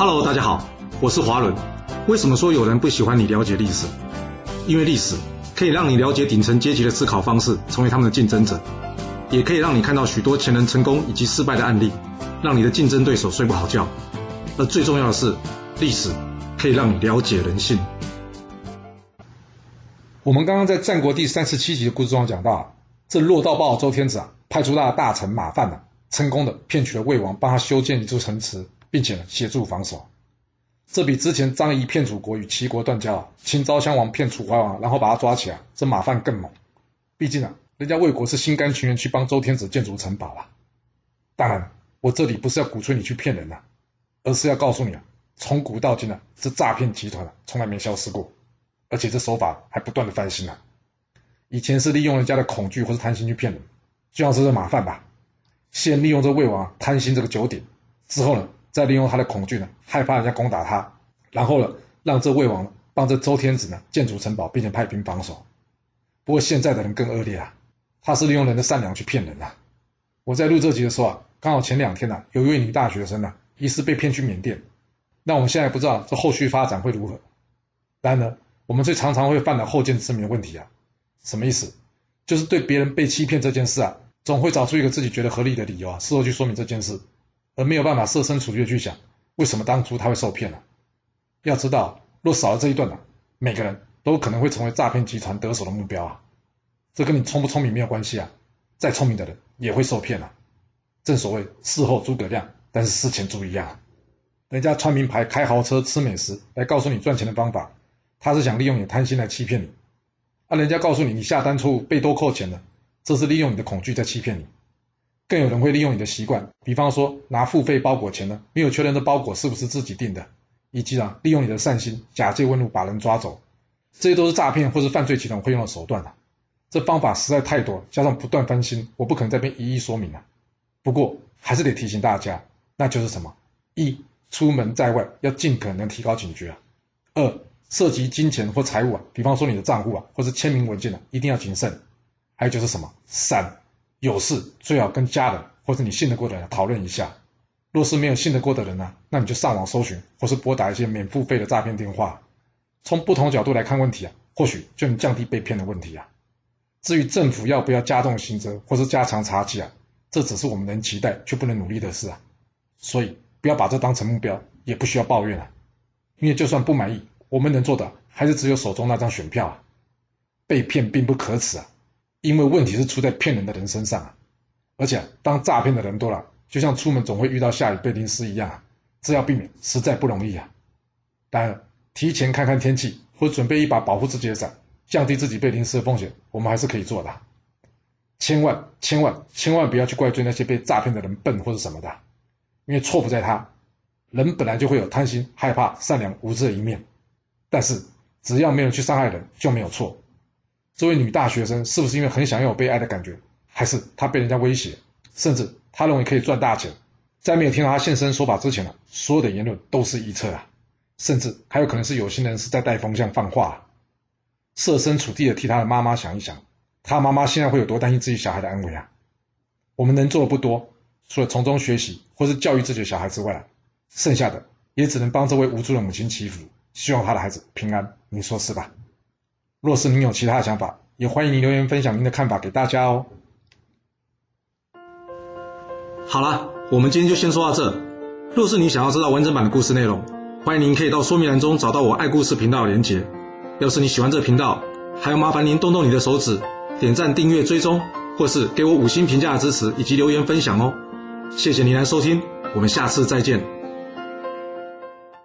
Hello，大家好，我是华伦。为什么说有人不喜欢你了解历史？因为历史可以让你了解顶层阶级的思考方式，成为他们的竞争者，也可以让你看到许多前人成功以及失败的案例，让你的竞争对手睡不好觉。而最重要的是，历史可以让你了解人性。我们刚刚在战国第三十七集的故事中讲到，这落到报周天子啊，派出他的大臣马范呢，成功的骗取了魏王，帮他修建一座城池。并且，协助防守，这比之前张仪骗楚国与齐国断交，秦昭襄王骗楚怀王，然后把他抓起来，这马范更猛。毕竟啊，人家魏国是心甘情愿去帮周天子建筑城堡啊。当然，我这里不是要鼓吹你去骗人呐，而是要告诉你啊，从古到今啊，这诈骗集团啊，从来没消失过，而且这手法还不断的翻新啊。以前是利用人家的恐惧或是贪心去骗人，就像是这马范吧，先利用这魏王贪心这个九点，之后呢？再利用他的恐惧呢，害怕人家攻打他，然后呢，让这魏王帮这周天子呢建筑城堡，并且派兵防守。不过现在的人更恶劣啊，他是利用人的善良去骗人啊。我在录这集的时候啊，刚好前两天呢，有一位女大学生呢，疑似被骗去缅甸。那我们现在不知道这后续发展会如何。然呢，我们最常常会犯的后见之明问题啊，什么意思？就是对别人被欺骗这件事啊，总会找出一个自己觉得合理的理由啊，事后去说明这件事。而没有办法设身处地去想，为什么当初他会受骗呢？要知道，若少了这一段呢，每个人都可能会成为诈骗集团得手的目标啊！这跟你聪不聪明没有关系啊！再聪明的人也会受骗啊！正所谓事后诸葛亮，但是事前猪一样。人家穿名牌、开豪车、吃美食来告诉你赚钱的方法，他是想利用你贪心来欺骗你。啊，人家告诉你你下单错误被多扣钱了，这是利用你的恐惧在欺骗你。更有人会利用你的习惯，比方说拿付费包裹钱呢，没有确认的包裹是不是自己订的，以及啊利用你的善心假借问路把人抓走，这些都是诈骗或是犯罪集团会用的手段啊。这方法实在太多，加上不断翻新，我不可能这边一一说明啊。不过还是得提醒大家，那就是什么：一出门在外要尽可能提高警觉啊；二涉及金钱或财物啊，比方说你的账户啊或是签名文件啊，一定要谨慎；还有就是什么三。有事最好跟家人或者你信得过的人讨论一下。若是没有信得过的人呢，那你就上网搜寻或是拨打一些免付费的诈骗电话。从不同角度来看问题啊，或许就能降低被骗的问题啊。至于政府要不要加重刑责或是加强查缉啊，这只是我们能期待却不能努力的事啊。所以不要把这当成目标，也不需要抱怨啊。因为就算不满意，我们能做的还是只有手中那张选票啊。被骗并不可耻啊。因为问题是出在骗人的人身上啊，而且当诈骗的人多了，就像出门总会遇到下雨被淋湿一样啊，这要避免实在不容易啊。当然，提前看看天气或准备一把保护自己的伞，降低自己被淋湿的风险，我们还是可以做的。千万千万千万不要去怪罪那些被诈骗的人笨或者什么的，因为错不在他，人本来就会有贪心、害怕、善良、无知的一面，但是只要没有去伤害人，就没有错。这位女大学生是不是因为很想要有被爱的感觉，还是她被人家威胁，甚至她认为可以赚大钱？在没有听到她现身说法之前呢，所有的言论都是臆测啊，甚至还有可能是有心人是在带风向放话。设身处地的替她的妈妈想一想，她妈妈现在会有多担心自己小孩的安危啊？我们能做的不多，除了从中学习或是教育自己的小孩之外，剩下的也只能帮这位无助的母亲祈福，希望她的孩子平安。你说是吧？若是您有其他的想法，也欢迎您留言分享您的看法给大家哦。好了，我们今天就先说到这。若是你想要知道完整版的故事内容，欢迎您可以到说明栏中找到我爱故事频道的连结。要是你喜欢这个频道，还要麻烦您动动你的手指，点赞、订阅、追踪，或是给我五星评价的支持以及留言分享哦。谢谢您来收听，我们下次再见。